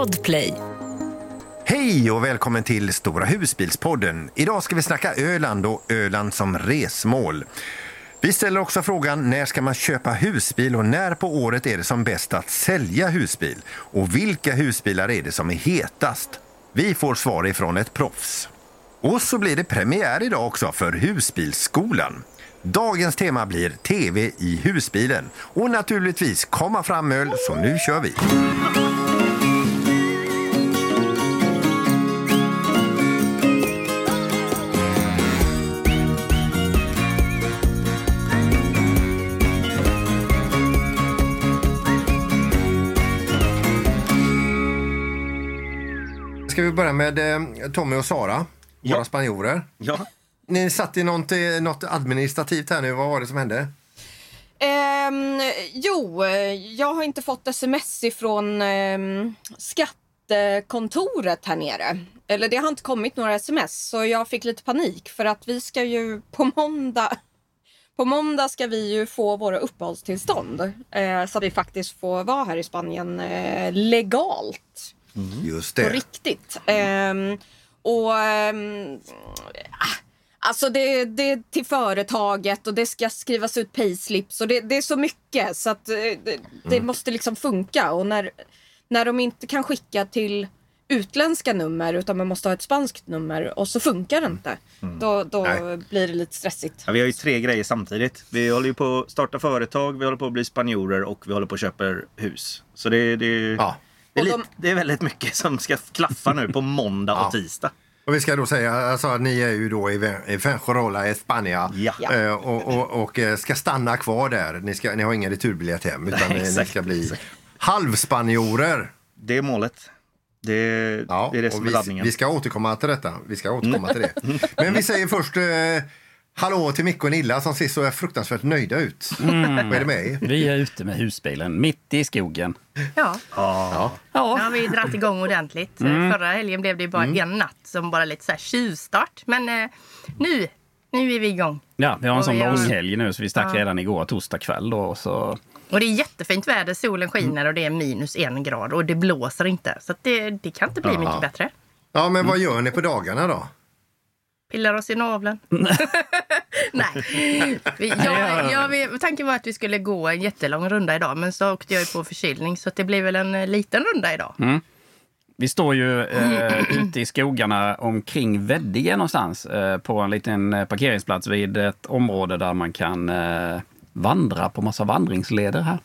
Podplay. Hej och välkommen till Stora husbilspodden. Idag ska vi snacka Öland och Öland som resmål. Vi ställer också frågan när ska man köpa husbil och när på året är det som bäst att sälja husbil? Och vilka husbilar är det som är hetast? Vi får svar ifrån ett proffs. Och så blir det premiär idag också för Husbilsskolan. Dagens tema blir TV i husbilen och naturligtvis komma fram öl, så nu kör vi! Ska vi börja med eh, Tommy och Sara, våra Ja. spanjorer. Ja. Ni satt i något, eh, något administrativt här nu. Vad var det som hände? Ehm, jo, jag har inte fått sms ifrån ehm, skattekontoret här nere. Eller det har inte kommit några sms så jag fick lite panik för att vi ska ju på måndag på måndag ska vi ju få våra uppehållstillstånd eh, så att vi faktiskt får vara här i Spanien eh, legalt Just på det. riktigt. Ehm, och ah, Alltså det, det är till företaget och det ska skrivas ut payslips och det, det är så mycket så att eh, det, det måste liksom funka och när, när de inte kan skicka till utländska nummer utan man måste ha ett spanskt nummer och så funkar det inte. Då, då Nej. blir det lite stressigt. Ja, vi har ju tre grejer samtidigt. Vi håller ju på att starta företag, vi håller på att bli spanjorer och vi håller på att köpa hus. Så det, det, Ja. Det, är, lite, de- det är väldigt mycket som ska klaffa nu på måndag Ja. och tisdag. Och vi ska då säga alltså, att ni är ju då i Ve- i Fuengirola i Spanien Ja. Ja. Eh, och, och, och eh, ska stanna kvar där. Ni, ska, ni har ingen returbiljett hem utan Nej, ni, ska bli exakt. halvspanjorer. Det är målet. Det, Ja, det är det och som vi, är laddningen. vi ska återkomma till detta. Vi ska återkomma till det. Men vi säger först eh, hallå till Micke och Nilla som ser så fruktansvärt nöjda ut. Mm. Vad är det med er? Vi är ute med husbilen mitt i skogen. Ja, Ja. nu har vi dragit igång ordentligt. Förra helgen blev det bara en natt som bara lite så här tjuvstart. Men eh, nu, nu är vi igång. Ja, vi har en sån vi har- långhelg nu så vi stack Ja. redan igår torsdag kväll då. Så Och det är jättefint väder, solen skiner och det är minus en grad och det blåser inte. Så att det, det kan inte bli mycket bättre. ja, men vad gör ni på dagarna då? Pillar oss i naveln. Nej. Jag, jag, tanken var att vi skulle gå en jättelång runda idag men så åkte jag på förkylning så det blir väl en eh, liten runda idag. vi står ju eh, ute i skogarna omkring Veddige någonstans eh, på en liten eh, parkeringsplats vid ett område där man kan eh, vandra på massa vandringsleder här.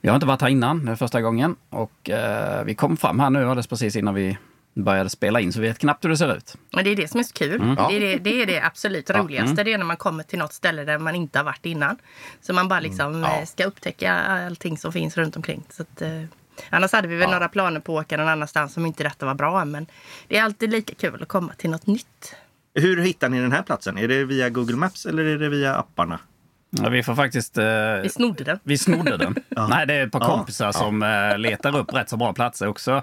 Vi har inte varit här innan, det är första gången. Och eh, vi kom fram här nu alldeles precis innan vi började spela in så vi vet knappt hur det ser ut. Men det är det som är så kul. Mm. Det, är det, det är det absolut roligaste. Det är när man kommer till något ställe där man inte har varit innan. Så man bara liksom Mm. Ja. eh, ska upptäcka allting som finns runt omkring. Så att, eh, annars hade vi väl några planer på att åka någon annanstans som inte detta var bra. Men det är alltid lika kul att komma till något nytt. Hur hittar ni den här platsen? Är det via Google Maps eller är det via apparna? Ja, vi får faktiskt... Eh, Vi snodde den. Vi snodde den. Nej, det är ett par Ja. kompisar som eh, letar upp rätt så bra platser också.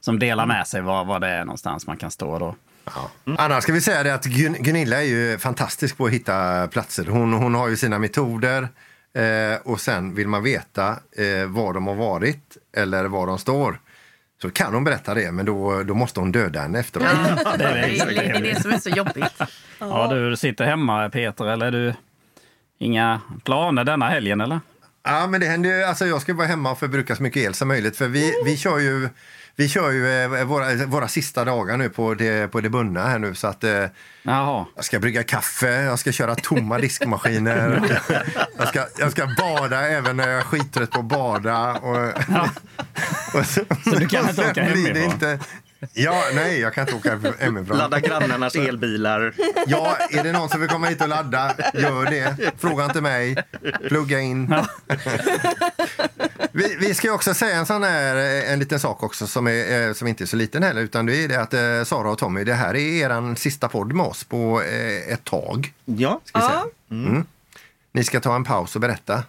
Som delar med sig var, var det är någonstans man kan stå då. Annars ska vi säga det att Gun- Gunilla är ju fantastisk på att hitta platser. Hon, hon har ju sina metoder eh, och sen vill man veta eh, var de har varit eller var de står. Så kan hon berätta det, men då, då måste hon döda henne efteråt. Ja, är det är det som är så jobbigt. Ja, du sitter hemma Peter, eller är du inga planer denna helgen eller? Ja, men det händer ju, alltså jag ska vara hemma och förbruka så mycket el som möjligt för vi, vi kör ju vi kör ju eh, våra, våra sista dagar nu på det, på det bundna här nu så att eh, Jaha. jag ska brygga kaffe, jag ska köra tomma diskmaskiner. jag, ska, jag ska bada även när jag är skittrött på att bada. Och, och så, Så du kan inte åka hemifrån? Ja, nej, jag kan inte åka hemifrån. Ladda grannarnas elbilar. Ja, är det någon som vill komma hit och ladda, gör det. Fråga inte mig. Plugga in. Vi, vi ska ju också säga en sån här, eh, en liten sak också som, är, eh, som inte är så liten heller. Utan det är det att eh, Sara och Tommy, det här är er sista podd med oss på eh, ett tag. Ja. Ska vi säga. Ja. Mm. Ni ska ta en paus och berätta.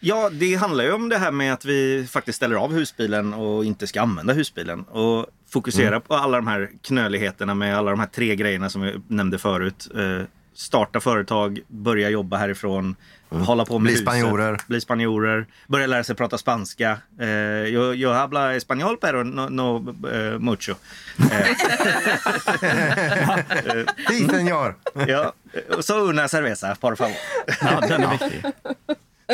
Ja, det handlar ju om det här med att vi faktiskt ställer av husbilen och inte ska använda husbilen. Och fokusera på alla de här knöligheterna med alla de här tre grejerna som vi nämnde förut. Eh, starta företag, börja jobba härifrån hålla på med Bli huset, spanjorer. Bli spanjorer. Börja lära sig prata spanska. Eh, yo, yo habla español pero no, no eh, mucho. Eh, Si, senor. ja. Och så una cerveza, por favor. Ja, den är viktig.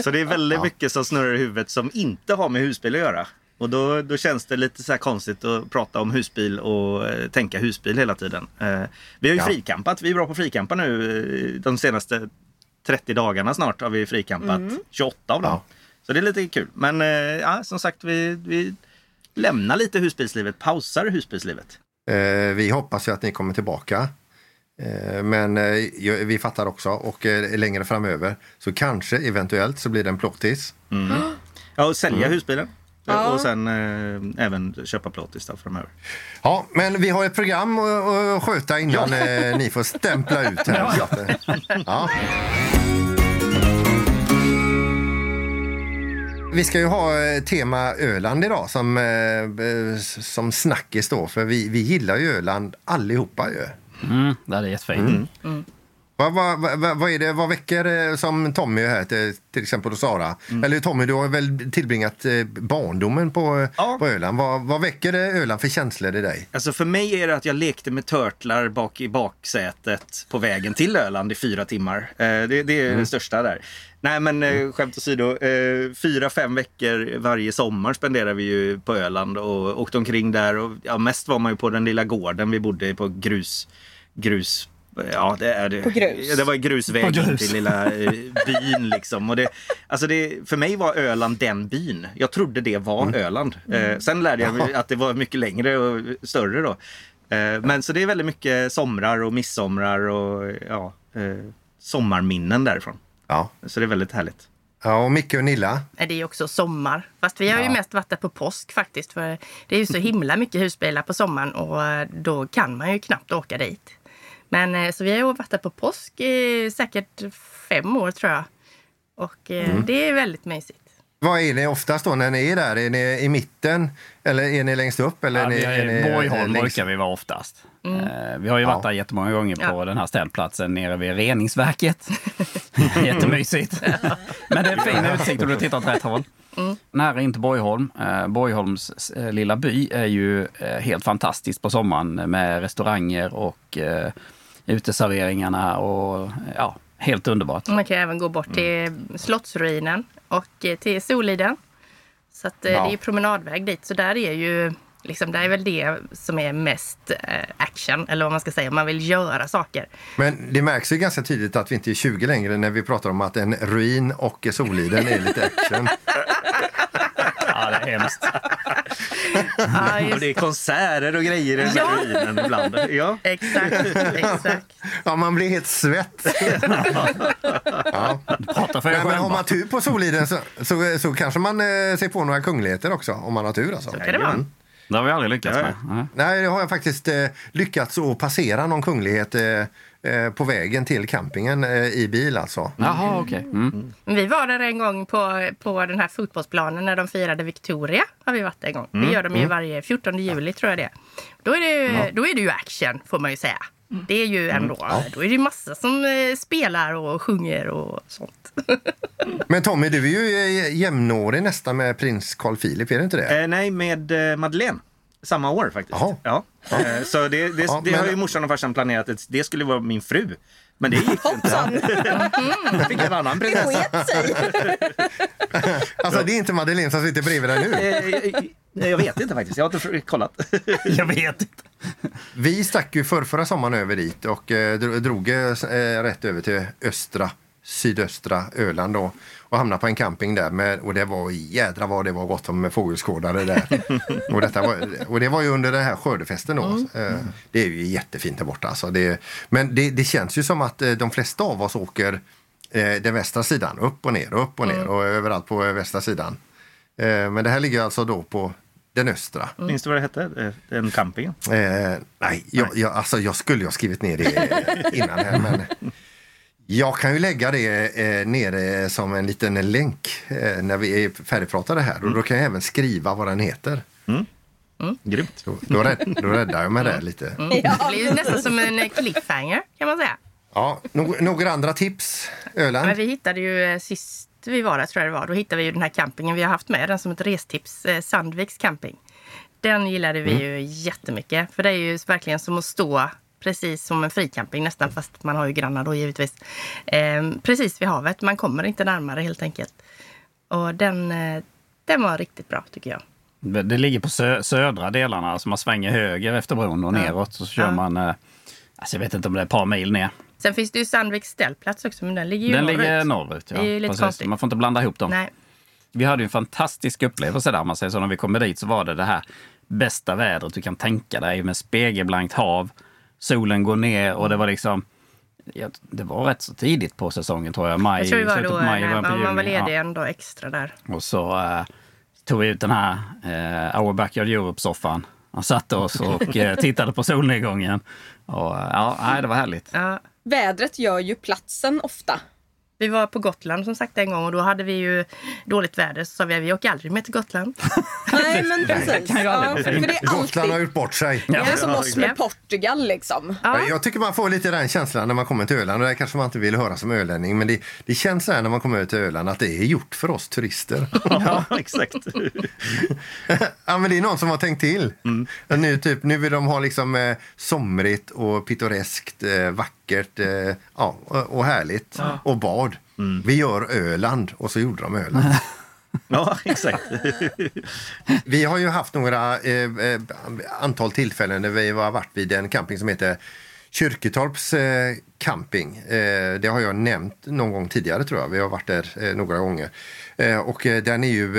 Så det är väldigt mycket som snurrar i huvudet som inte har med husbil att göra. Och då, då känns det lite så konstigt att prata om husbil och eh, tänka husbil hela tiden. Eh, vi har ju Ja. frikampat. Vi är bra på frikampa nu. eh, De senaste 30 dagarna snart har vi frikampat 28 av dem. Ja. Så det är lite kul. Men ja, som sagt, vi, vi lämnar lite husbilslivet, pausar husbilslivet. Vi hoppas ju att ni kommer tillbaka. Men vi fattar också och längre framöver så kanske eventuellt så blir det en plåtis. Ja, och sälja husbilen. Ja. Och sen eh, även köpa plåtis då framöver. Ja, men vi har ett program att, sköta innan eh, ni får stämpla ut här. Att, eh, ja. Vi ska ju ha eh, tema Öland idag som, som snackis då, för vi, vi gillar ju Öland allihopa ju. Mm, det är jättefint. Vad, vad, vad, vad är det, vad väcker eh, som Tommy här till, till exempel och Sara? Eller Tommy, du har väl tillbringat eh, barndomen på, Ja. på Öland. Vad, vad väcker Öland för känslor i dig? Alltså för mig är det att jag lekte med törtlar bak i baksätet på vägen till Öland i fyra timmar. Eh, det, det är det största där. Nej men eh, skämt åsido, eh, fyra, fem veckor varje sommar spenderar vi ju på Öland och åkte omkring där. Och, ja, mest var man ju på den lilla gården vi bodde på grus, grus Ja, det, är det. På grus. Det var grusväg På grus. in till lilla eh, byn liksom. Och det, alltså det, för mig var Öland den byn. Jag trodde det var Öland. Eh, sen lärde jag mig att det var mycket längre och större då. Eh, men så det är väldigt mycket somrar och midsomrar och ja, eh, sommarminnen därifrån. Ja. Så det är väldigt härligt. ja och Micke och Nilla? Det är också sommar. Fast vi har ju Ja. mest varit där på påsk faktiskt. För det är ju så himla mycket husbilar på sommaren och då kan man ju knappt åka dit. Men eh, så vi har varit där på påsk i säkert fem år tror jag. Och eh, det är väldigt mysigt. Vad är ni oftast då när ni är där? Är ni i mitten eller är ni längst upp? Eller Ja, är ni, vi är Borgholm längst- brukar vi vara oftast. Eh, Vi har ju varit Ja. där jättemånga gånger på Ja. den här ställplatsen nere vid reningsverket. Jättemysigt. Men det är fin utsikt och du tittar åt rätt håll. Nära in till Borgholm. Borgholms lilla by är ju helt fantastisk på sommaren med restauranger och uteserveringarna och ja, helt underbart. Man kan även gå bort till Slottsruinen och eh, till Soliden. Så att, eh, Ja. det är ju promenadväg dit. Så där är ju liksom, där är väl det som är mest eh, action. Eller vad man ska säga, om man vill göra saker. Men det märks ju ganska tydligt att vi inte är 20 längre när vi pratar om att en ruin och Soliden är lite action. Ja, det är hemskt. Ja, Och just, det är konserter och grejer i den Ja. ruinen ibland. Ja. exakt, exakt. Ja, man blir helt svett. ja. Prata för Nej, men har man tur på Soliden så, så, så kanske man eh, ser på några kungligheter också, om man har tur alltså. kan det vara. Det har vi aldrig lyckats med. Nej. Nej, det har jag faktiskt eh, lyckats att passera någon kunglighet eh, på vägen till campingen eh, i bil alltså. Jaha, okej. Mm. Vi var där en gång på, på den här fotbollsplanen när de firade Victoria. Har vi varit en gång. Det gör de ju varje 14 juli tror jag det. Då är det, ju- då är det ju action får man ju säga. Det är ju ändå, då är det ju massa som eh, spelar och sjunger och sånt. Men Tommy, du är ju eh, jämnårig nästan med prins Carl Philip, är det inte det? Eh, nej, med eh, Madeleine. Samma år faktiskt. Jaha. Ja. Eh, så det, det, Ja, det men- har ju morsan och farsan planerat att det skulle vara min fru. Men det gick ju inte. Hoppsan! Jag fick en annan Det prinsessa. sket sig. Alltså det är inte Madeleine som sitter brävid dig nu. Eh, eh, Jag vet inte faktiskt. Jag har inte kollat. Jag vet inte. Vi stack ju för förra sommaren över dit och eh, dro- drog eh, rätt över till östra, sydöstra Öland då och hamnade på en camping där med, och det var jädra vad det var gott om fågelskådare där. och, detta var, och det var ju under den här skördefesten då. Eh, Det är ju jättefint där borta alltså. Det, men det, det känns ju som att eh, de flesta av oss åker eh, den västra sidan, upp och ner, upp och ner och överallt på västra sidan. Eh, men det här ligger alltså då på den östra. Minns du vad det hette? Den campingen? Eh, nej, jag, jag, alltså jag skulle ju ha skrivit ner det innan här, men jag kan ju lägga det eh, nere som en liten länk eh, när vi är färdigpratade här och då kan jag även skriva vad den heter. Grymt. Då, då, rädd, då räddar jag mig där lite. Det blir nästan som en eh, cliffhanger kan man säga. Ja, några, några andra tips? Öland? Men vi hittade ju eh, sist vi var där, tror jag det var, då hittade vi ju den här campingen. Vi har haft med den som ett restips, eh, Sandviks camping. Den gillade vi ju jättemycket. För det är ju verkligen som att stå precis som en fricamping nästan, fast man har ju grannar då givetvis. Eh, precis vid havet. Man kommer inte närmare helt enkelt. Och den, eh, den var riktigt bra tycker jag. Det ligger på sö södra delarna, alltså man svänger höger efter bron och Ja. neråt. Så kör Ja. man, eh, alltså jag vet inte om det är ett par mil ner. Sen finns det ju Sandviks ställplats också, men den ligger ju Den norrut. ligger norrut. Ja. Det är ju lite Precis. konstigt. Man får inte blanda ihop dem. Nej. Vi hade ju en fantastisk upplevelse där. Man säger så. När vi kommer dit så var det det här bästa vädret du kan tänka dig med spegelblankt hav. Solen går ner och det var liksom ja, det var rätt så tidigt på säsongen tror jag. Maj, Jag tror det var då maj, när på man, man var juni. Ja. ledig en dag extra där. Och så eh, tog vi ut den här eh, Our Backyard Europe-soffan och satte oss och eh, tittade på solnedgången. Och, eh, ja, det var härligt. Ja. Vädret gör ju platsen ofta. Vi var på Gotland som sagt en gång och då hade vi ju dåligt väder. Så sa vi att vi åker aldrig mer till Gotland. Nej, men precis. Ja, aldrig för det är Gotland har alltid... gjort bort sig. Det är som oss med Ja. Portugal liksom. Ja. Jag tycker man får lite den känslan när man kommer till Öland. Och det kanske man inte vill höra som ölänning. Men det, det känns så här när man kommer ut till Öland att det är gjort för oss turister. Ja, exakt. ja, men det är någon som har tänkt till. Att Nu, typ, nu vill de ha liksom eh, somrigt och pittoreskt, eh, vackert eh, ja, och, härligt. Och bad. Vi gör Öland och så gjorde de Öland. Ja, exakt. Vi har ju haft några eh, eh, antal tillfällen där vi har varit vid en camping som heter Kyrketorps eh, camping. Eh, det har jag nämnt någon gång tidigare tror jag. Vi har varit där eh, några gånger. Och den är ju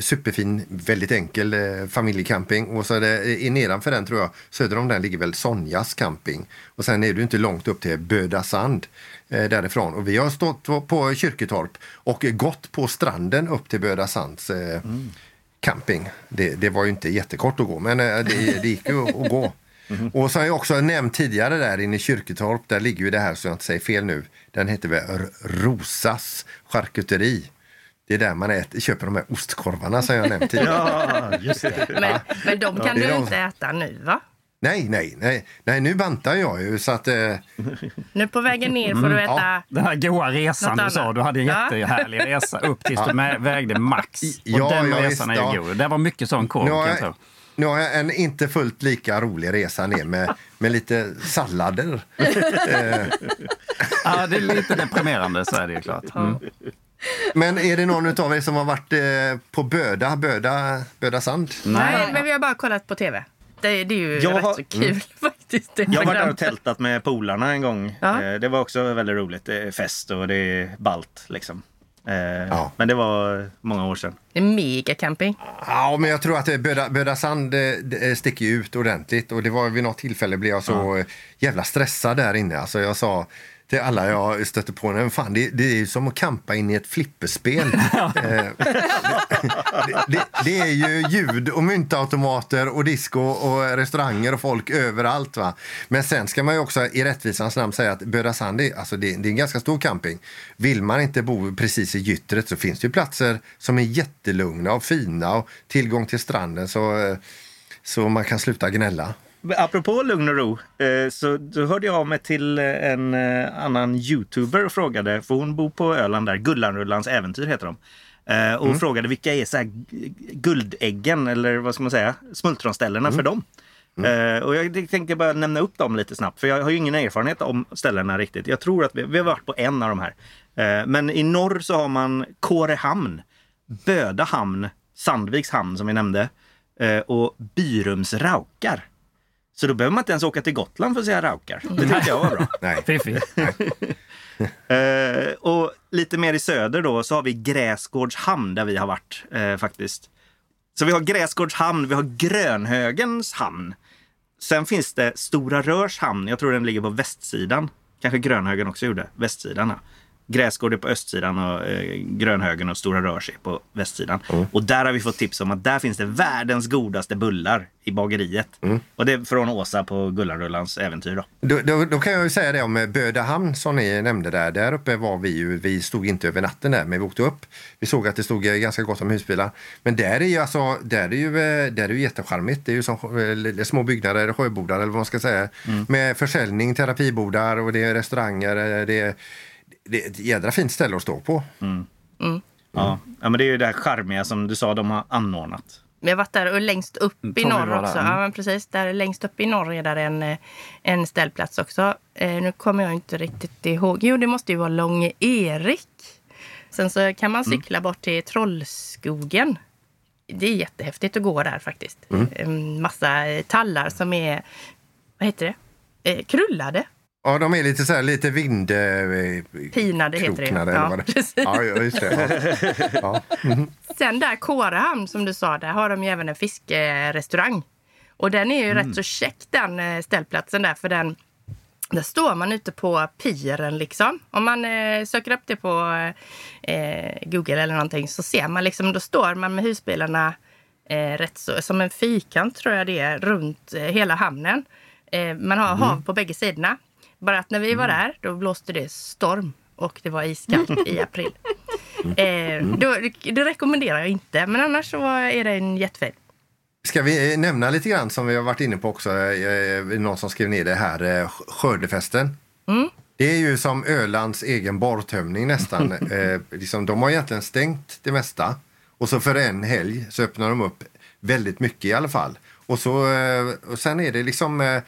superfin, väldigt enkel familjecamping. Och så är det nedanför den tror jag, söder om den ligger väl Sonjas camping. Och sen är du inte långt upp till Böda Sand eh, därifrån. Och vi har stått på, Kyrketorp och gått på stranden upp till Böda Sands eh, camping. Det, det var ju inte jättekort att gå, men det, det gick ju att gå. Och så har jag också nämnt tidigare där inne i Kyrketorp, där ligger ju det här så jag inte säger fel nu. Den heter väl Rosas charkuteri. Det är där man äter, köper de här ostkorvarna som jag nämnt tidigare. Ja, just det. Men, men de kan är du de- inte äta nu va? Nej, nej, nej, nej, nu bantar jag ju så att... Eh, Nu på vägen ner får du äta... ja. Den här goa resan du sa, du hade en Ja. jättehärlig resa upp tills du vägde max. Och Ja, den ja, resan visst, är ja. ju god. Det var mycket sån korv nu, kan har jag tro. jag, nu har jag en inte fullt lika rolig resa ner med, med lite sallader. Ja, det är lite deprimerande, så är det ju klart. Mm. Men är det någon av er som har varit eh, på Böda, Böda, Böda Sand? Nej, men vi har bara kollat på tv. Det, det är ju Jag rätt har- så kul faktiskt. Det Jag har varit där och tältat med polarna en gång. Ja. Eh, Det var också väldigt roligt. Det är fest och det är balt liksom. Eh, Ja. Men det var många år sedan. Det är megacamping. Ja, men jag tror att eh, Böda, Böda Sand eh, det, sticker ut ordentligt. Och det var vid något tillfälle blev jag så eh, jävla stressad där inne. Alltså jag sa till alla jag stötte på, "Nej, fan, det, det är ju som att campa in i ett flipperspel. Eh, det, det, det är ju ljud och myntautomater och disco och restauranger och folk överallt. Va? Men sen ska man ju också i rättvisans namn säga att Böda Sand är, alltså det, det är en ganska stor camping. Vill man inte bo precis i gyttret så finns det ju platser som är jättelugna och fina och tillgång till stranden så, eh, så man kan sluta gnälla. Apropå lugn och ro, eh, så då hörde jag av mig till eh, en eh, annan youtuber och frågade, för hon bor på Öland där, Gullanrullans äventyr heter de. Och frågade vilka är så här guldäggen eller vad ska man säga, smultronställena för dem. Eh, och jag tänkte bara nämna upp dem lite snabbt, för jag har ju ingen erfarenhet om ställena riktigt. Jag tror att vi, vi har varit på en av de här. Men i norr så har man Kårehamn, Böda hamn, Sandviks hamn som vi nämnde och Byrums raukar. Så då behöver man inte ens åka till Gotland för att se raukar. Det tyckte jag var bra. Nej. Fiffigt. Eh, och lite mer i söder då så har vi Gräsgårds hamn där vi har varit eh, faktiskt. Så vi har Gräsgårds hamn, vi har Grönhögens hamn. Sen finns det Stora Rörs hamn, jag tror den ligger på västsidan. Kanske Grönhögen också gjorde, västsidan. Gräsgård är på östsidan och eh, Grönhögen och Stora Rörs är på västsidan. Och där har vi fått tips om att där finns det världens godaste bullar i bageriet. Och det är från Åsa på Gullanrullans äventyr. Då. Då, då, då kan jag ju säga det om Bödahamn som ni nämnde där. Där uppe var vi ju, vi stod inte över natten där, men vi åkte upp. Vi såg att det stod eh, ganska gott om husbilar. Men där är ju alltså, där är ju, eh, där är ju jättecharmigt. Det är ju som eh, små byggnader, sjöbodar eller vad man ska säga. Med försäljning, terapibodar och det är restauranger. eh, Det är, det är ett jädra fint ställe att stå på. Ja. ja, men det är ju det här charmiga som du sa de har anordnat. Vi har varit där och längst upp i norr också. Mm. Ja, men precis. Där längst upp i norr är där en, eh, en ställplats också. Eh, nu kommer jag inte riktigt ihåg. Jo, det måste ju vara Långe Erik. Sen så kan man cykla bort till Trollskogen. Det är jättehäftigt att gå där faktiskt. En massa eh, tallar som är, vad heter det, eh, krullade. Ja, de är lite så här, lite vind... eh, Pinade heter det. eller vad det. Ja, just det. Ja. Ja. Sen där Kårehamn som du sa, där har de ju även en fiskerestaurang. Och den är ju rätt så check den eh, ställplatsen där för den där står man ute på piren liksom. Om man eh, söker upp det på eh, Google eller någonting så ser man liksom, då står man med husbilarna eh, rätt så, som en fyrkant tror jag det är, runt eh, hela hamnen. Eh, man har hav på bägge sidorna. Bara att när vi var där, då blåste det storm och det var iskallt i april. Eh, då, det rekommenderar jag inte, men annars så är det en jättefin. Ska vi eh, nämna lite grann som vi har varit inne på också, eh, någon som skrev ner det här, eh, skördefesten. Det är ju som Ölands egen borrtömning nästan. eh, liksom, de har egentligen stängt det mesta och så för en helg så öppnar de upp väldigt mycket i alla fall. Och, så, eh, och sen är det liksom eh,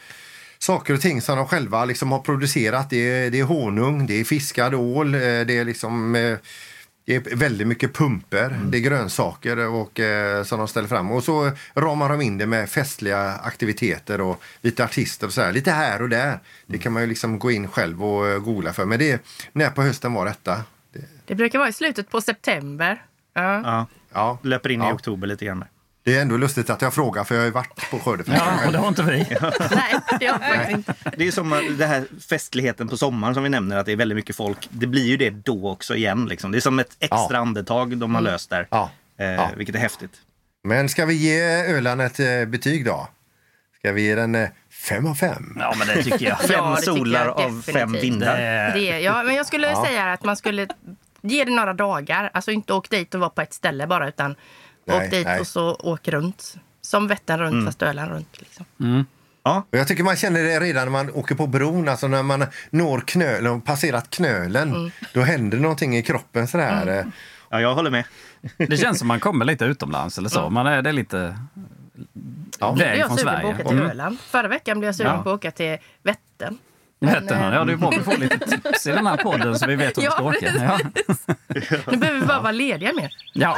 saker och ting som de själva liksom har producerat. Det är, det är honung, det är fiskad ål, eh, det är liksom eh, det är väldigt mycket pumper, det är grönsaker och, eh, som de ställer fram. Och så ramar de in det med festliga aktiviteter och lite artister och så här. Lite här och där. Det kan man ju liksom gå in själv och googla för. Men det, när på hösten var detta? Det, Det brukar vara i slutet på september. Ja. Ja. ja. Löper in i Ja. oktober lite grann. Det är ändå lustigt att jag frågar för jag har ju varit på skördefesten. Ja, och det har inte vi. Nej, det har inte. Det är som eh, det här festligheten på sommaren som vi nämner, att det är väldigt mycket folk. Det blir ju det då också igen. Liksom. Det är som ett extra Ja. andetag de har löst där. Ja. Eh, Ja. Vilket är häftigt. Men ska vi ge Öland ett eh, betyg då? Ska vi ge den eh, fem av fem? Ja, men det tycker jag. Fem Ja, det tycker solar jag av fem vindar. Det, ja, men jag skulle säga att man skulle ge det några dagar. Alltså inte åk dit och vara på ett ställe bara, utan Nej, åk dit nej. och så åk runt. Som Vättern runt, fast Öland runt. Liksom. Ja. Och jag tycker man känner det redan när man åker på bron, alltså när man når knölen och passerat knölen. Då händer någonting i kroppen sådär. eh. ja, jag håller med. Det känns som man kommer lite utomlands eller så. Man är, det är lite Ja. Väg jag från sugen på Sverige. att åka till Mm. Öland. Förra veckan blev jag sugen Ja. på att åka till Vättern. Men, Vättern, ja, det är bra. Vi får lite tips i den här podden så vi vet hur vi ska Ja, åka. Ja. Nu behöver vi bara vara lediga mer. Ja.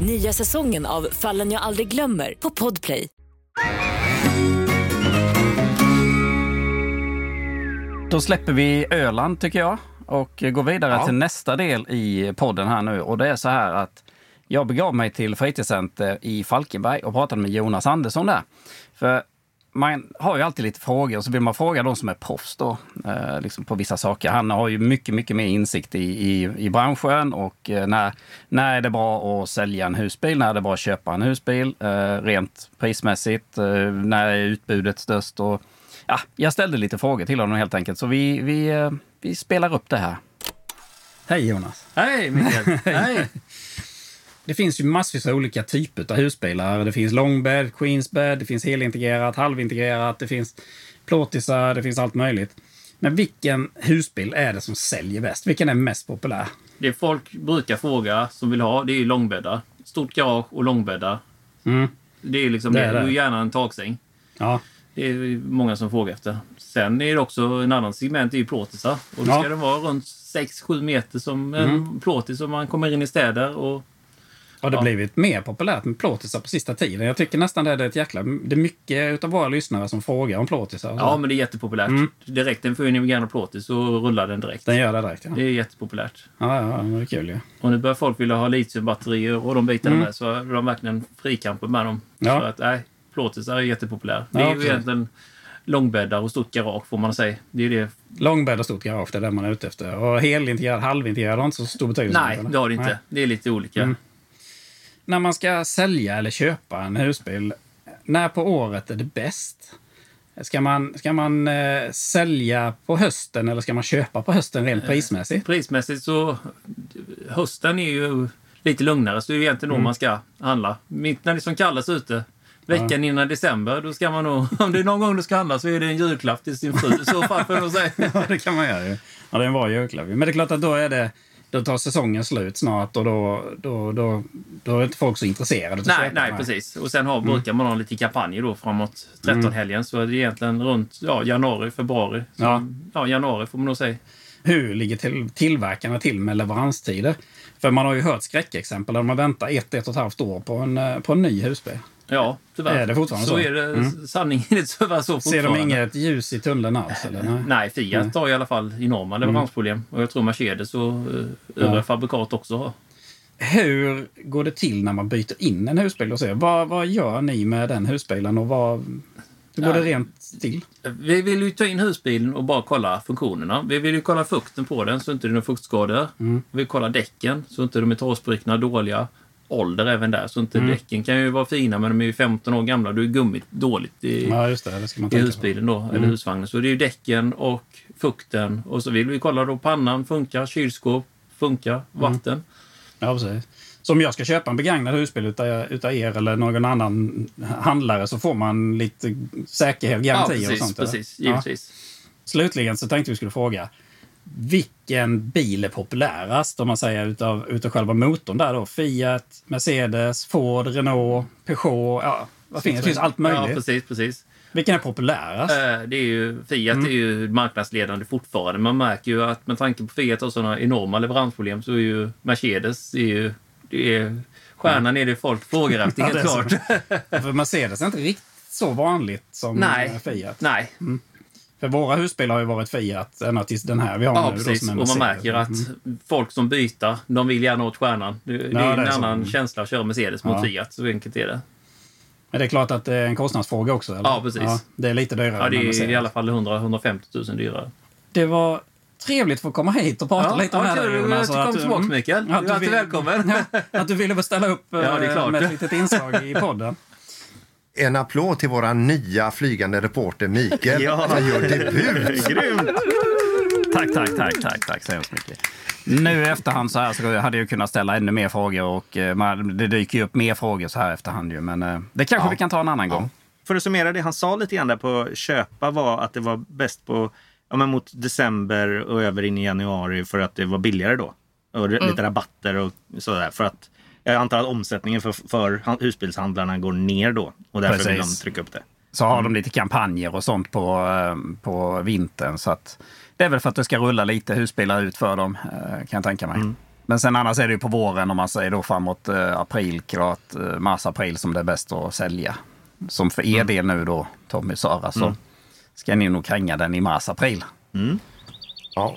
Nya säsongen av Fallen jag aldrig glömmer på Podplay. Då släpper vi Öland tycker jag och går vidare Ja. till nästa del i podden här nu. Och det är så här att jag begav mig till fritidscenter i Falkenberg och pratade med Jonas Andersson där. För man har ju alltid lite frågor och så vill man fråga de som är proffs då, eh, liksom på vissa saker. Han har ju mycket, mycket mer insikt i, i, i branschen och eh, när, när är det bra att sälja en husbil? När är det bra att köpa en husbil? Eh, rent prismässigt? Eh, när är utbudet störst? Och, ja, jag ställde lite frågor till honom helt enkelt, så vi, vi, eh, vi spelar upp det här. Hej Jonas! Hej Mikael! Hej! Det finns ju massvis av olika typer av husbilar. Det finns långbädd, queensbädd, det finns helintegrerat, halvintegrerat, det finns plåtisar, det finns allt möjligt. Men vilken husbil är det som säljer bäst? Vilken är mest populär? Det folk brukar fråga som vill ha, det är ju långbäddar. Stort garage och långbäddar. Mm. Det är liksom Det är Det det. är gärna en taksäng. Ja. Det är många som frågar efter. Sen är det också en annan segment, det är ju plåtisar. Och då Ja. ska den vara runt 6-7 meter som en Mm. plåtis om man kommer in i städer. Och Har det Ja. blivit mer populärt med plåtisar på sista tiden? Jag tycker nästan det är ett jäkla... Det är mycket utav våra lyssnare som frågar om plåtisar. Ja, men det är jättepopulärt. Mm. Direkt i Vegan plåtis så rullar den direkt. Den gör det direkt, ja. Det är jättepopulärt. Ja, ja, det är kul ju. Och nu börjar folk vilja ha litiumbatterier och de bitarna Mm. med. Så är de verkligen frikamper med dem. Ja. För att, nej, plåtisar är jättepopulärt. Ja, det är ju egentligen långbäddar och stort garage får man säga. Det är det. Långbädd och stort garage, det är det man är ute efter. Och helintegrerad, halvintegrerad har inte så stor betydelse. Nej, det har det inte. Nej. Det är lite olika. Mm. När man ska sälja eller köpa en husbil, när på året är det bäst? Ska man, ska man eh, sälja på hösten eller ska man köpa på hösten rent prismässigt? Prismässigt så... Hösten är ju lite lugnare, så det är egentligen då Mm. man ska handla. Mitt när det som kallast ute, veckan innan december, då ska man nog... Om det är någon gång du ska handla så är det en julklapp till sin fru. I så fall får jag nog säga. Ja, det kan man göra ju. Ja, det är en bra julklapp. Men det är klart att då är det... Då tar säsongen slut snart och då, då, då, då är inte folk så intresserade. att Nej, nej, precis. Och sen har, Mm. brukar man ha lite kampanjer då framåt 13-helgen. Så är det egentligen runt ja, januari, februari. Så, Ja. ja. januari får man nog säga. Hur ligger till, tillverkarna till med leveranstider? För man har ju hört skräckexempel där man väntar ett, ett och ett halvt år på en, eh, på en ny husbil. Ja, tyvärr. Är det fortfarande så? så? är det Mm. sanningen är tyvärr så Ser de inget ljus i tunneln alls? Eller? Nej. Nej, Fiat Nej. har i alla fall enorma leveransproblem. Och jag tror Mercedes och uh, övriga fabrikat också har. Hur går det till när man byter in en husbil? Och så? Vad, vad gör ni med den husbilen och vad, hur går Ja. det rent till? Vi vill ju ta in husbilen och bara kolla funktionerna. Vi vill ju kolla fukten på den så inte det är några fuktskador. Mm. Vi vill kolla däcken så inte de är torrsprutna, dåliga. Ålder även där. Så inte Mm. däcken kan ju vara fina men de är ju 15 år gamla. Då är gummit dåligt i, Ja, det. Det i husbilen då, eller Mm. husvagnen. Så det är ju däcken och fukten. Och så vill vi kolla då pannan funkar, kylskåp funkar, vatten. Ja, precis. Så om jag ska köpa en begagnad husbil utav, utav er eller någon annan handlare så får man lite säkerhet, Ja, garantier precis, och sånt? eller? precis. Ja. Givetvis. Slutligen så tänkte vi skulle fråga. Vilken bil är populärast om man säger utav, utav själva motorn där då? Fiat, Mercedes, Ford, Renault, Peugeot. Ja, vad finns det? finns allt möjligt. Ja, precis, precis. Vilken är populärast? Eh, Det är ju, Fiat Mm. är ju marknadsledande fortfarande. Man märker ju att med tanke på Fiat har sådana enorma leveransproblem så är ju Mercedes är ju, det är stjärnan är det folk frågar efter, Ja, helt är så. klart. För Mercedes är inte riktigt så vanligt som Nej. eh, Fiat. Nej. För våra husbilar har ju varit Fiat ända tills den här vi har Ja, nu. då, precis. är Och man märker att Mm. folk som byter, de vill gärna åt stjärnan. Det, det Ja, är en det är så. annan känsla att köra Mercedes mot Ja. Fiat. Så enkelt är det. Men det är klart att det är en kostnadsfråga också. Eller? Ja, precis. det är lite dyrare Ja, det är i alla fall 100-150 000 dyrare. Det var trevligt att få komma hit och prata Ja, lite ja, med kul. dig. Jonas, tycker och om att- tillbaka, mm, Mikael. att Du är alltid vill- välkommen. Ja, att du ville ställa upp Ja, det eh, med ett litet inslag i podden. En applåd till våra nya flygande reporter Mikael Ja. som gör debut. Grymt! Tack, tack, tack, tack, tack så hemskt mycket. Nu i efterhand så här så hade jag kunnat ställa ännu mer frågor och eh, man, det dyker ju upp mer frågor så här efterhand ju. Men eh, det kanske Ja. vi kan ta en annan gång. För att summera det han sa lite grann där på köpa var att det var bäst på ja, men mot december och över in i januari för att det var billigare då. Och Mm. lite rabatter och sådär. För att jag antar att omsättningen för, för han- husbilshandlarna går ner då. Och därför vill de Precis. trycka upp det. Så har de lite kampanjer och sånt på, eh, på vintern. Så att det är väl för att det ska rulla lite husbilar ut för dem, eh, kan jag tänka mig. Men sen annars är det ju på våren om man säger då framåt eh, april, klart mars-april som det är bäst att sälja. Som för er del nu då, Tommy Sara, så ska ni nog kränga den i mars-april. Ja.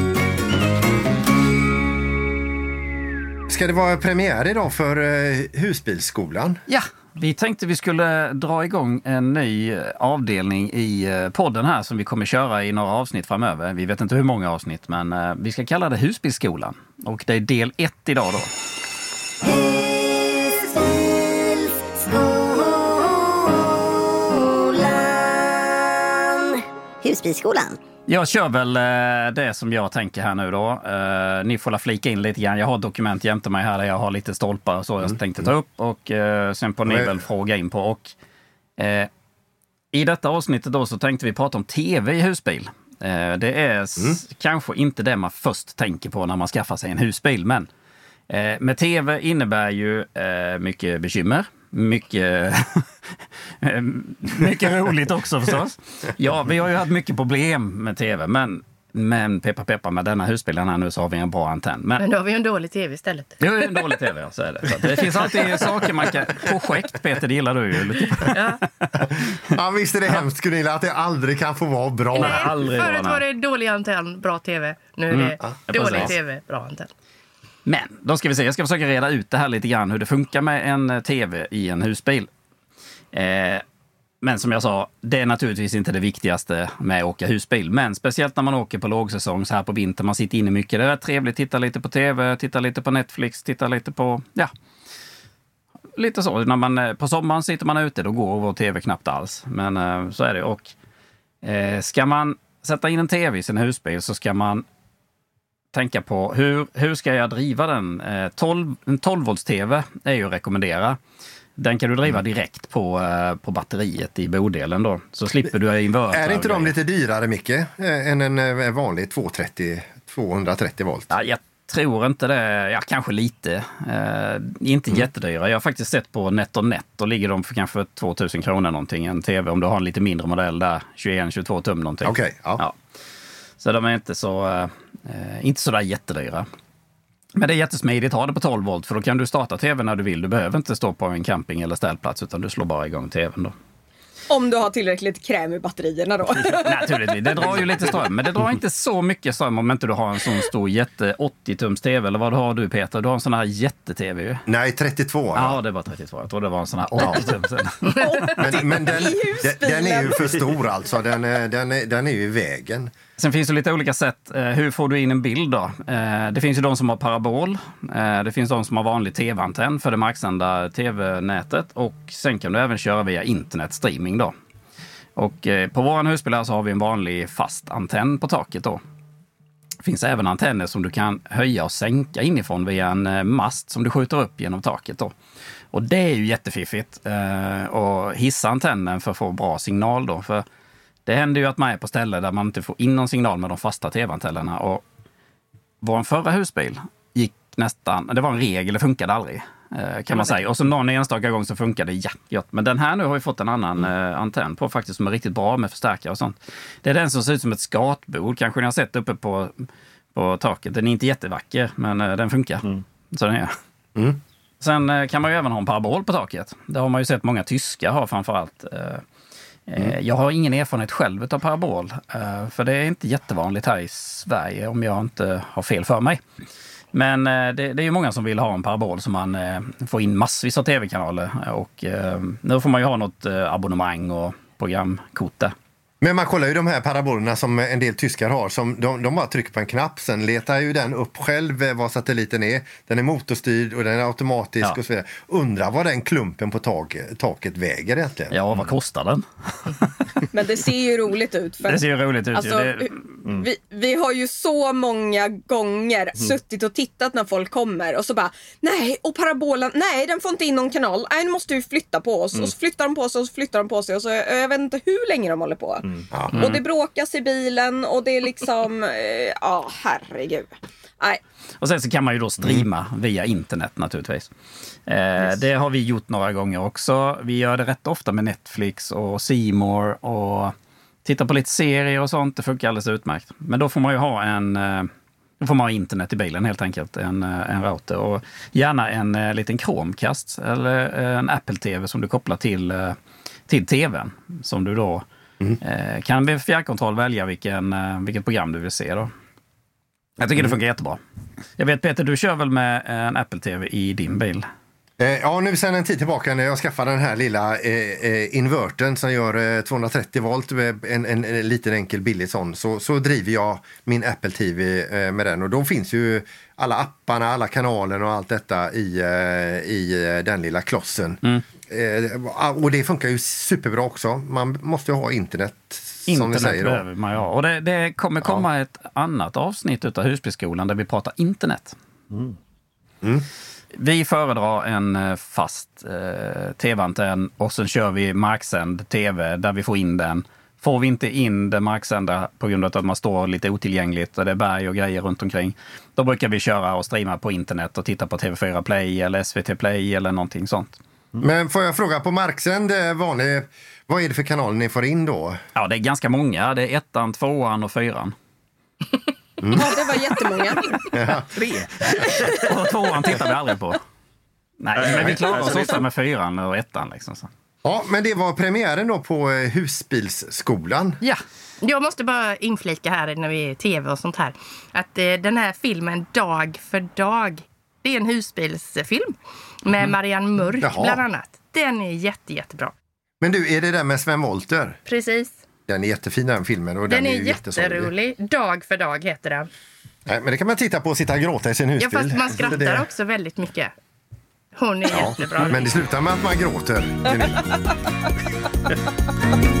Ska det vara premiär idag för eh, Husbilsskolan? Ja, Vi tänkte vi skulle dra igång en ny avdelning i eh, podden här som vi kommer köra i några avsnitt framöver. Vi vet inte hur många avsnitt, men eh, vi ska kalla det Husbilsskolan. Och det är del ett idag då. Husbilsskolan. Jag kör väl eh, det som jag tänker här nu då. Eh, ni får flika in lite grann. Jag har dokument jämte mig här där jag har lite stolpar och så jag tänkte ta upp. Och eh, sen får ni väl fråga in på. Och, eh, I detta avsnittet då så tänkte vi prata om tv i husbil. Eh, det är s- kanske inte det man först tänker på när man skaffar sig en husbil. Men eh, med tv innebär ju mycket bekymmer. Mycket, mycket roligt också förstås. Ja, vi har ju haft mycket problem med tv, men, men peppa peppa med denna husbilen här nu så har vi en bra antenn. Men Men då har vi ju en dålig tv istället. det är ju en dålig tv, ja, så är det. Så det finns alltid saker man kan... Projekt, Peter, det gillar du ju. Lite. Ja, visst är det hemskt Gunilla att det aldrig kan få vara bra. Nej, aldrig Förut var det dålig antenn, bra tv. Nu är Mm. det Ja, dålig precis. tv, bra antenn. Men då ska vi se, jag ska försöka reda ut det här lite grann, hur det funkar med en eh, tv i en husbil. Eh, men som jag sa, det är naturligtvis inte det viktigaste med att åka husbil. Men speciellt när man åker på lågsäsong så här på vintern, man sitter inne mycket. Det är trevligt, titta lite på tv, titta lite på Netflix, titta lite på, ja. Lite så. När man, eh, på sommaren sitter man ute, då går vår tv knappt alls. Men eh, så är det. Och eh, ska man sätta in en tv i sin husbil så ska man tänka på hur, hur ska jag driva den? Eh, 12, en 12 volts tv är ju att rekommendera. Den kan du driva Mm. direkt på, eh, på batteriet i bodelen då. Så slipper du inverter. Är inte de lite dyrare, Micke, eh, än en eh, vanlig 230, 230 volt? Ja, jag tror inte det. Ja, kanske lite. Eh, inte Mm. jättedyra. Jag har faktiskt sett på NetOnNet. Då ligger de för kanske 2000 kronor någonting. En tv om du har en lite mindre modell där. 21-22 tum någonting. Okej, ja. Så de är inte så, eh, inte så där jättedyra. Men det är jättesmidigt. Ha det på 12 volt för då kan du starta tvn när du vill. Du behöver inte stå på en camping eller ställplats utan du slår bara igång tvn då. Om du har tillräckligt kräm i batterierna då. Naturligtvis. Det drar ju lite ström, men det drar inte så mycket ström om inte du har en sån stor jätte 80-tums tv. Eller vad har du Peter? Du har en sån här jätte-tv ju. Nej, 32. Ja, det var 32. Jag tror det var en sån här 80-tums. Men, men den, den, den är ju för stor alltså. Den, är- den, är, den är ju i vägen. Sen finns det lite olika sätt. Eh, hur får du in en bild då? Eh, det finns ju de som har parabol. Eh, det finns de som har vanlig tv-antenn för det marksända tv-nätet. Och sen kan du även köra via internetstreaming då. Och på våran husbil här så har vi en vanlig fast antenn på taket då. Det finns även antenner som du kan höja och sänka inifrån via en mast som du skjuter upp genom taket. Då. Och det är ju jättefiffigt. Eh, hissa antennen för att få bra signal då. För det händer ju att man är på ställen där man inte får in någon signal med de fasta tv-antennerna. Och vår förra husbil gick nästan, det var en regel, det funkade aldrig. eh, Kan man säga. Och så någon enstaka gång så funkade det ja, gött. Men den här nu har vi fått en annan eh, antenn på faktiskt som är riktigt bra med förstärkare och sånt. Det är den som ser ut som ett skatbord. Kanske ni har sett uppe på, på taket. Den är inte jättevacker, men eh, den funkar. Så den är. Sen eh, kan man ju även ha en parabol på taket. Det har man ju sett många tyskar ha framför Mm. Eh, jag har ingen erfarenhet själv av parabol, eh, för det är inte jättevanligt här i Sverige om jag inte har fel för mig. Men eh, det, det är ju många som vill ha en parabol så man får in massvis av tv-kanaler. Och nu får man ju ha något abonnemang och programkort där. Men man kollar ju de här parabolerna som en del tyskar har. Som de, de bara trycker på en knapp, sen letar ju den upp själv eh, var satelliten är. Den är motorstyrd och den är automatisk Ja. och så vidare. Undrar vad den klumpen på tak, taket väger egentligen. Ja, vad kostar den? Men det ser ju roligt ut. För Det ser ju roligt ut. Alltså, ju. det, vi, vi har ju så många gånger suttit och tittat när folk kommer och så bara nej och parabolen, nej den får inte in någon kanal, nej nu måste vi flytta på oss och så flyttar de på sig och så flyttar de på sig och så jag vet inte hur länge de håller på. Ja. Och det bråkas i bilen och det är liksom, eh, ja herregud. Nej, Och sen så kan man ju då streama via internet naturligtvis. Eh, Det har vi gjort några gånger också. Vi gör det rätt ofta med Netflix och More och tittar på lite serier och sånt. Det funkar alldeles utmärkt. Men då får man ju ha en eh, då får man ha internet i bilen helt enkelt, en, eh, en router. Och gärna en eh, liten Chromecast eller eh, en Apple TV som du kopplar till, eh, till tvn. Som du då eh, kan med fjärrkontroll välja vilken, eh, vilket program du vill se. Då. Jag tycker det funkar jättebra. Jag vet Peter, du kör väl med en Apple TV i din bil? Eh, Ja, nu sen en tid tillbaka när jag skaffade den här lilla eh, eh, invertern som gör eh, 230 volt, med en, en, en liten enkel billig sån, så, så driver jag min Apple TV eh, med den. Och då finns ju alla apparna, alla kanalerna och allt detta i, eh, i eh, den lilla klossen. Eh, och det funkar ju superbra också. Man måste ju ha internet, som ni Internet säger. Då. behöver man ju ha. Och det, det kommer komma ett annat avsnitt av Husbyskolan där vi pratar internet. Vi föredrar en eh, fast eh, tv-antenn och sen kör vi marksänd tv där vi får in den. Får vi inte in det marksända på grund av att man står lite otillgängligt och det är berg och grejer runt omkring. Då brukar vi köra och streama på internet och titta på TV4 Play eller SVT Play eller någonting sånt. Men får jag fråga, på marksänd eh, vanlig, vad är det för kanaler ni får in då? Ja, det är ganska många. Det är ettan, tvåan och fyran. Ja, det var jättemånga. Tre. Och tvåan tittar vi aldrig på. Nej, men vi klarar oss ofta med fyran och ettan. Liksom, så. Ja, men det var premiären då på eh, husbilsskolan. Ja, Jag måste bara inflika här när vi är i tv och sånt här. Att eh, den här filmen Dag för dag, det är en husbilsfilm. Med Marianne Mörk Jaha. bland annat. Den är jätte, jättebra. Men du, är det där med Sven Wollter? Precis. Den är jättefin den filmen. Och Den, den, är, jättesorglig. jätterolig. Dag för dag heter den. Nej, men det kan man titta på och sitta och gråta i sin Ja, husbil. fast man skrattar det- också väldigt mycket. Hon är jättebra. Men det slutar med att man gråter.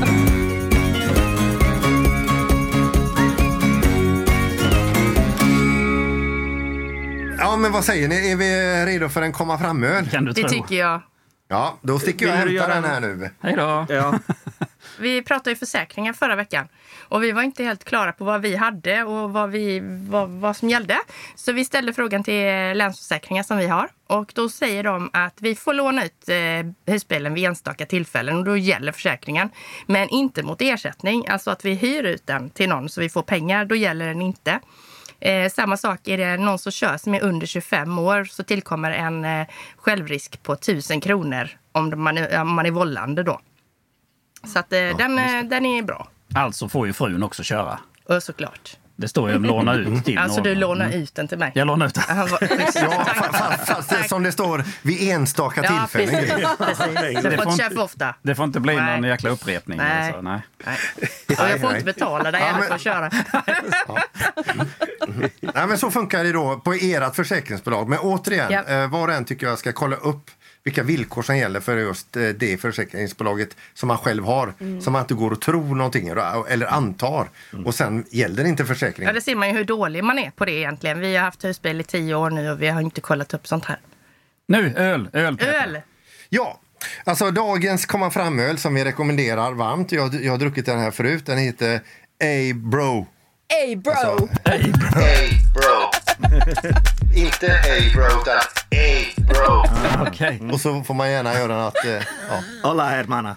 Ja, men vad säger ni? Är vi redo för en komma fram-öl? kan du Det tro. tycker jag. Ja, då sticker jag och hämtar den en- här nu. Hej då! Ja. Vi pratade ju försäkringar förra veckan och vi var inte helt klara på vad vi hade och vad, vi, vad, vad som gällde. Så vi ställde frågan till Länsförsäkringar som vi har och då säger de att vi får låna ut eh, husbilen vid enstaka tillfällen och då gäller försäkringen. Men inte mot ersättning, alltså att vi hyr ut den till någon så vi får pengar, då gäller den inte. Eh, samma sak, är det någon som kör som är under 25 år så tillkommer en eh, självrisk på 1000 kronor om man, är- om man är vållande då. Så att, eh, den, eh, den är bra. Alltså får ju frun också köra. Och såklart. Det står ju låna ut till Alltså någon. du lånar ut den till mig. Jag lånar ut den. Han var- Ja, fa- fa- fast det, som det står, vid enstaka Ja, tillfällen. precis. precis. Det Du får inte ofta. Det får inte bli Nej. någon jäkla upprepning. Nej. Alltså, nej. Nej. Och jag får inte betala dig Ja, heller men- för att köra. Nej, men så funkar det då på ert försäkringsbolag. Men återigen, Ja. eh, var och en tycker jag ska kolla upp vilka villkor som gäller för just eh, det försäkringsbolaget som man själv har. Mm. Så man inte går och tror någonting eller antar. Och sen gäller inte Ja, försäkringen. det ser man ju hur dålig man är på det egentligen. Vi har haft husbil i tio år nu och vi har inte kollat upp sånt här. Nu, öl! Öl, Peter. Öl! Ja, alltså dagens komma fram-öl som vi rekommenderar varmt. Jag, jag har druckit den här förut. Den heter A-Bro. Ey bro! Alltså, A-Bro. inte A-Bro, utan A-Bro. Okej. Och så får man gärna göra något, eh, ja. Hola hermana.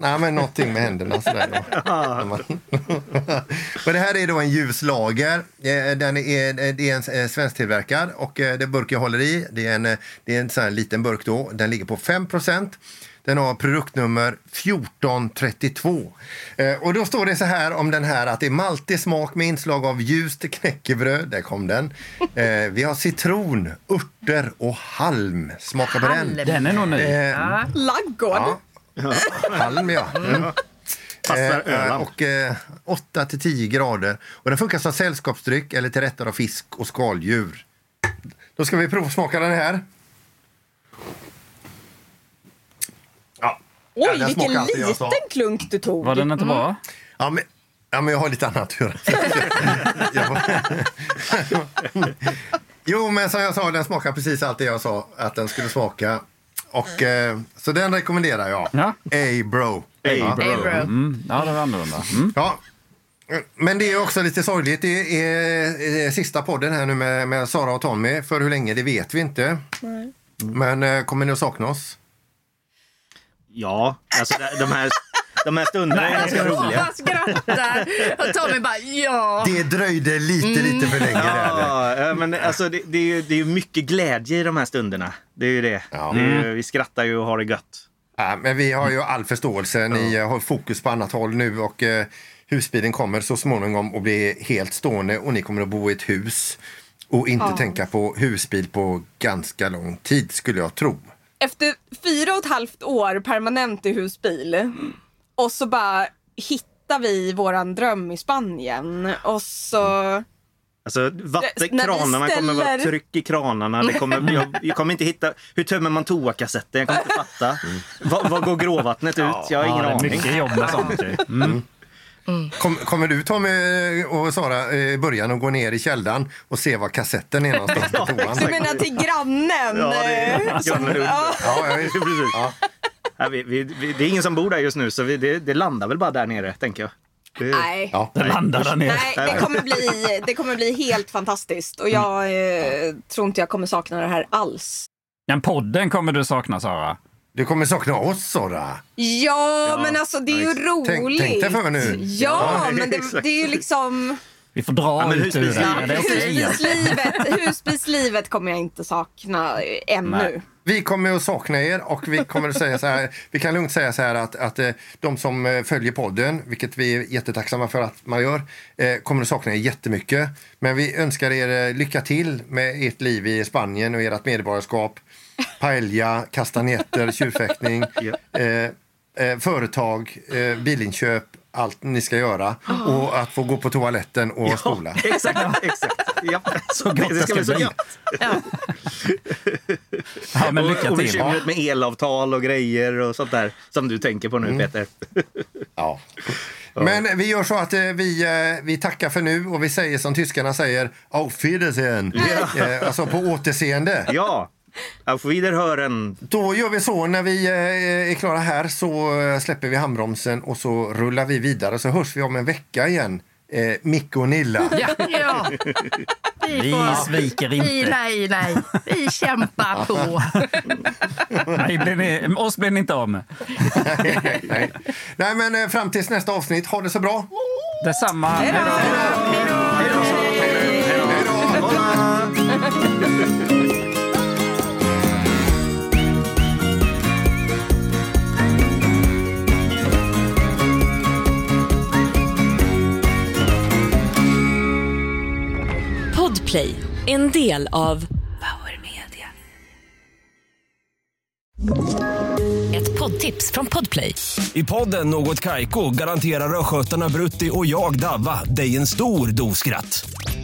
Nej, men någonting med händerna sådär. Och det här är då en ljus lager. Eh, Den är, det är en eh, svensktillverkad och eh, det burk jag håller i, det är en, eh, det är en sån här liten burk då. Den ligger på 5 Den har produktnummer 1432. Eh, Och då står det så här om den här att det är maltig smak med inslag av ljust knäckebröd. Där kom den. Eh, Vi har citron, örter och halm. Smaka på den. Halm. Den är nog ny. Eh, Ja. Laggård! Ja. Halm, ja. Mm. Passar Eh, Öland. och eh, 8 till 10 grader. Och den funkar som sällskapsdryck eller till rätter av fisk och skaldjur. Då ska vi provsmaka den här. Ja. Ja, Oj, den vilken jag liten klunk du tog. Var den inte bra? Ja, men, ja, men jag har lite annat att göra. Jo, men som jag sa, den smakar precis allt det jag sa att den skulle smaka. Och, eh, så den rekommenderar jag. Ja. A-bro. A-bro. Mm. Ja, det var annorlunda. Mm. Ja. Men det är också lite sorgligt. Det är, eh, sista podden här nu med, med Sara och Tommy. För hur länge, det vet vi inte. Men eh, kommer ni att sakna oss? Ja, alltså de här, de här stunderna är ganska roliga. Han skrattar och Tommy bara ja. Det dröjde lite, lite för länge. Ja, ja, men alltså det, det, är ju, det är ju mycket glädje i de här stunderna. Det är ju det. Ja. det är ju, vi skrattar ju och har det gött. Ja, men vi har ju all förståelse. Ni eh, har fokus på annat håll nu och eh, husbilen kommer så småningom att bli helt stående och ni kommer att bo i ett hus och inte tänka på husbil på ganska lång tid skulle jag tro. Efter fyra och ett halvt år permanent i husbil och så bara hittar vi våran dröm i Spanien och så... Alltså När vi vattenkranarna kommer vara ställer- tryck i kranarna. Det kommer, jag, jag kommer inte hitta... Hur tömmer man toakassetten? Jag kommer inte fatta. Var, var går gråvattnet ut? Jag har ingen ja, det är aning. mycket jobb med sånt. ju. Mm. Kom, kommer du Tommy och Sara eh, i början och gå ner i källaren och se var kassetten är någonstans på toan? Du menar till grannen? Ja, det är eh, grannen. ja. Ja, vi, vi, vi, det är ingen som bor där just nu så vi, det, det landar väl bara där nere, tänker jag. Det, Nej. Ja. Det landar där nere. Nej, det kommer, bli, det kommer bli helt fantastiskt och jag eh, tror inte jag kommer sakna det här alls. Men podden kommer du sakna, Sara. Du kommer sakna oss Sara. Ja, men alltså det är ju Ja, Tänk- roligt. tänk dig för nu. Ja, Ja, men det, exakt. det är ju liksom... Vi får dra Ja, men ut ur det. husbilsliv- Ja, det är okej. Husbilslivet, husbilslivet kommer jag inte sakna ännu. Nej. Vi kommer att sakna er och vi kommer att säga så här. Vi kan lugnt säga så här att, att eh, de som eh, följer podden, vilket vi är jättetacksamma för att man gör, eh, kommer att sakna er jättemycket. Men vi önskar er eh, lycka till med ert liv i Spanien och ert medborgarskap. Paella, kastanjetter, tjurfäktning, Ja. eh, eh, företag, eh, bilinköp, allt ni ska göra. Och att få gå på toaletten och spola. Exakt, exakt. Ja. Så gott det ska bli så gott. Ja, men lycka och, och till. bekymret med elavtal och grejer och sånt där som du tänker på nu Mm. Peter. Ja. Men vi gör så att eh, vi, eh, vi tackar för nu och vi säger som tyskarna säger Auf Wiedersehen. Eh, alltså på återseende. Ja, auf Wiederhören. Då gör vi så när vi eh, är klara här så eh, släpper vi handbromsen och så rullar vi vidare så hörs vi om en vecka igen. Eh, Micke och Nilla. Ja, Ja. Vi, vi sviker Vi, inte. nej, nej. Vi kämpar på. Nej, blir ni, oss blir ni inte av med. nej, nej. nej men eh, fram tills nästa avsnitt, ha det så bra. Detsamma. Hej då. Hej då! Podplay, en del av Power Media. Ett poddtips från Podplay. I podden Något Kaiko garanterar östgötarna Brutti och jag, Davva, dig en stor dos skratt.